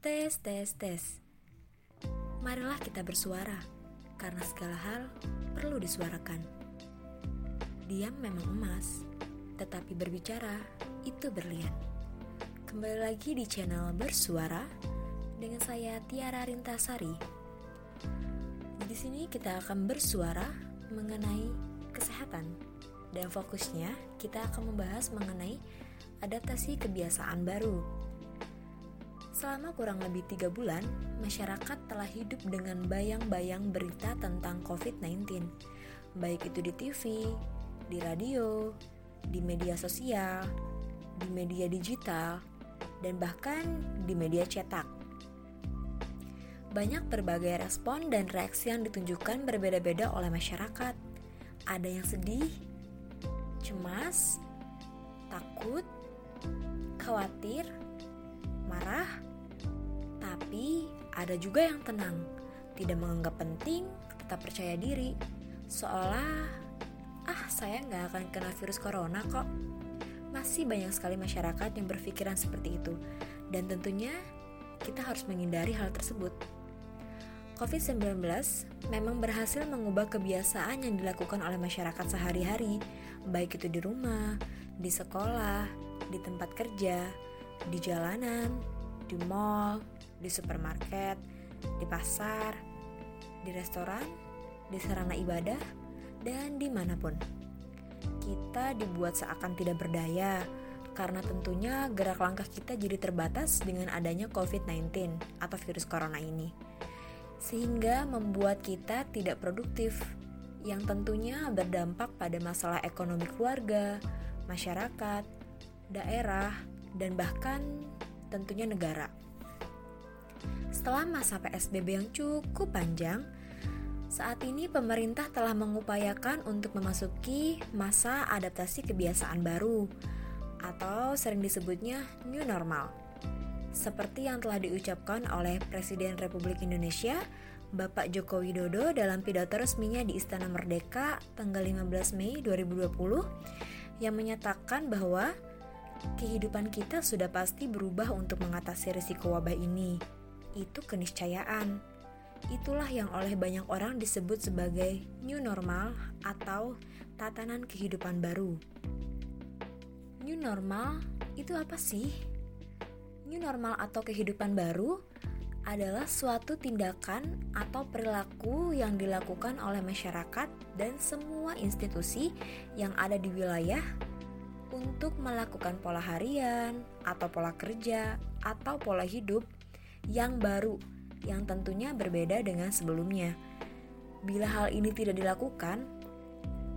Tes, tes, tes. Marilah kita bersuara, karena segala hal perlu disuarakan. Diam memang emas, tetapi berbicara itu berlian. Kembali lagi di channel Bersuara dengan saya Tiara Rintasari. Di sini kita akan bersuara mengenai kesehatan dan fokusnya kita akan membahas mengenai adaptasi kebiasaan baru. Selama kurang lebih tiga bulan, masyarakat telah hidup dengan bayang-bayang berita tentang COVID-19, baik itu di TV, di radio, di media sosial, di media digital, dan bahkan di media cetak. Banyak berbagai respon dan reaksi yang ditunjukkan berbeda-beda oleh masyarakat. Ada yang sedih, cemas, takut, khawatir, marah, tapi ada juga yang tenang, tidak menganggap penting, tetap percaya diri, seolah ah saya nggak akan kena virus corona kok. Masih banyak sekali masyarakat yang berpikiran seperti itu, dan tentunya kita harus menghindari hal tersebut. COVID-19 memang berhasil mengubah kebiasaan yang dilakukan oleh masyarakat sehari-hari, baik itu di rumah, di sekolah, di tempat kerja, di jalanan, di mall, di supermarket, di pasar, di restoran, di sarana ibadah, dan di mana pun. Kita dibuat seakan tidak berdaya, karena tentunya gerak langkah kita jadi terbatas dengan adanya COVID-19 atau virus corona ini sehingga membuat kita tidak produktif, yang tentunya berdampak pada masalah ekonomi keluarga, masyarakat, daerah, dan bahkan tentunya negara. Setelah masa PSBB yang cukup panjang, saat ini pemerintah telah mengupayakan untuk memasuki masa adaptasi kebiasaan baru atau sering disebutnya new normal seperti yang telah diucapkan oleh Presiden Republik Indonesia Bapak Joko Widodo dalam pidato resminya di Istana Merdeka tanggal 15 Mei 2020 yang menyatakan bahwa kehidupan kita sudah pasti berubah untuk mengatasi risiko wabah ini. Itu keniscayaan. Itulah yang oleh banyak orang disebut sebagai new normal atau tatanan kehidupan baru. New normal itu apa sih? New normal atau kehidupan baru adalah suatu tindakan atau perilaku yang dilakukan oleh masyarakat dan semua institusi yang ada di wilayah untuk melakukan pola harian atau pola kerja atau pola hidup yang baru yang tentunya berbeda dengan sebelumnya. Bila hal ini tidak dilakukan,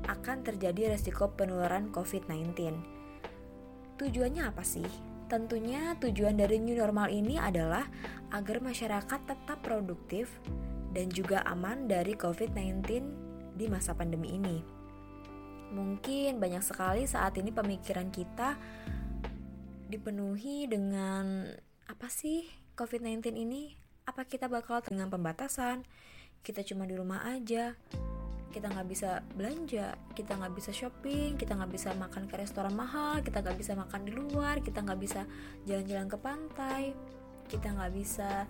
akan terjadi resiko penularan COVID-19. Tujuannya apa sih? Tentunya tujuan dari new normal ini adalah agar masyarakat tetap produktif dan juga aman dari COVID-19 di masa pandemi ini. Mungkin banyak sekali saat ini pemikiran kita dipenuhi dengan apa sih COVID-19 ini? Apa kita bakal dengan pembatasan? Kita cuma di rumah aja kita nggak bisa belanja kita nggak bisa shopping kita nggak bisa makan ke restoran mahal kita nggak bisa makan di luar kita nggak bisa jalan-jalan ke pantai kita nggak bisa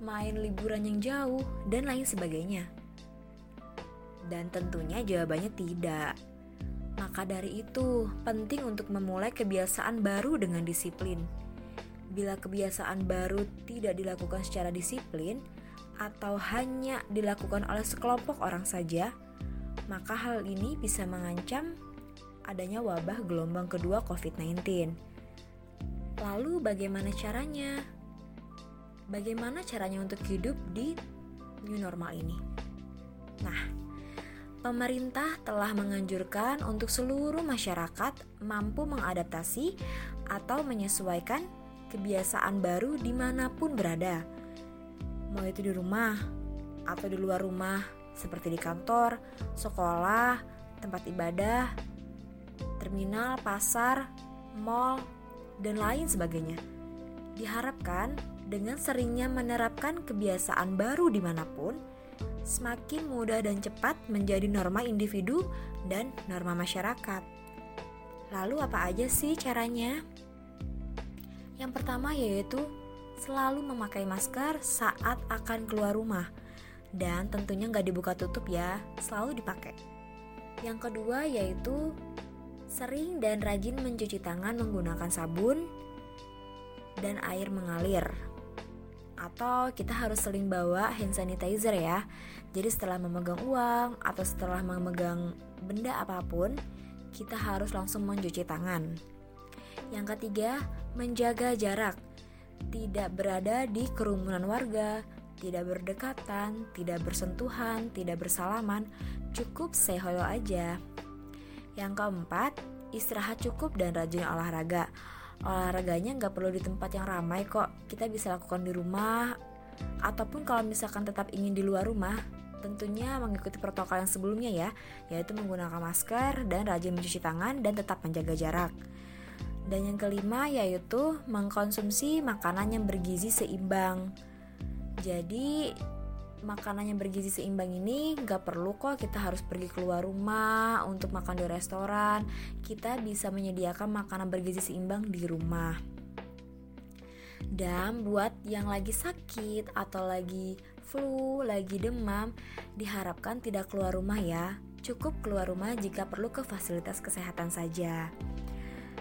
main liburan yang jauh dan lain sebagainya dan tentunya jawabannya tidak maka dari itu penting untuk memulai kebiasaan baru dengan disiplin bila kebiasaan baru tidak dilakukan secara disiplin atau hanya dilakukan oleh sekelompok orang saja, maka hal ini bisa mengancam adanya wabah gelombang kedua COVID-19. Lalu bagaimana caranya? Bagaimana caranya untuk hidup di new normal ini? Nah, pemerintah telah menganjurkan untuk seluruh masyarakat mampu mengadaptasi atau menyesuaikan kebiasaan baru di mana pun berada mau itu di rumah atau di luar rumah seperti di kantor, sekolah, tempat ibadah, terminal, pasar, mall, dan lain sebagainya. Diharapkan dengan seringnya menerapkan kebiasaan baru di mana pun, semakin mudah dan cepat menjadi norma individu dan norma masyarakat. Lalu apa aja sih caranya? Yang pertama yaitu selalu memakai masker saat akan keluar rumah. Dan tentunya nggak dibuka tutup ya, selalu dipakai. Yang kedua yaitu sering dan rajin mencuci tangan menggunakan sabun dan air mengalir. Atau kita harus sering bawa hand sanitizer ya. Jadi setelah memegang uang atau setelah memegang benda apa pun, kita harus langsung mencuci tangan. Yang ketiga, menjaga jarak. Tidak berada di kerumunan warga, tidak berdekatan, tidak bersentuhan, tidak bersalaman, cukup say hello aja. Yang keempat, istirahat cukup dan rajin olahraga. Olahraganya nggak perlu di tempat yang ramai kok, kita bisa lakukan di rumah, ataupun kalau misalkan tetap ingin di luar rumah, tentunya mengikuti protokol yang sebelumnya ya, yaitu menggunakan masker dan rajin mencuci tangan dan tetap menjaga jarak. Dan yang kelima yaitu mengkonsumsi makanan yang bergizi seimbang. Jadi makanan yang bergizi seimbang ini gak perlu kok kita harus pergi keluar rumah untuk makan di restoran. Kita bisa menyediakan makanan bergizi seimbang di rumah. Dan buat yang lagi sakit atau lagi flu, lagi demam, diharapkan tidak keluar rumah ya. Cukup keluar rumah jika perlu ke fasilitas kesehatan saja.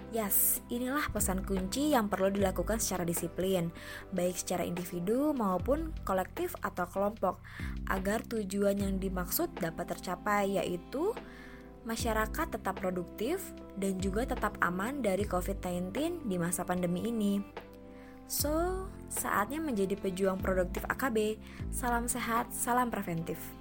Yes, inilah pesan kunci yang perlu dilakukan secara disiplin, baik secara individu maupun kolektif atau kelompok, agar tujuan yang dimaksud dapat tercapai, yaitu masyarakat tetap produktif dan juga tetap aman dari COVID-19 di masa pandemi ini. So, saatnya menjadi pejuang produktif AKB. Salam sehat, salam preventif.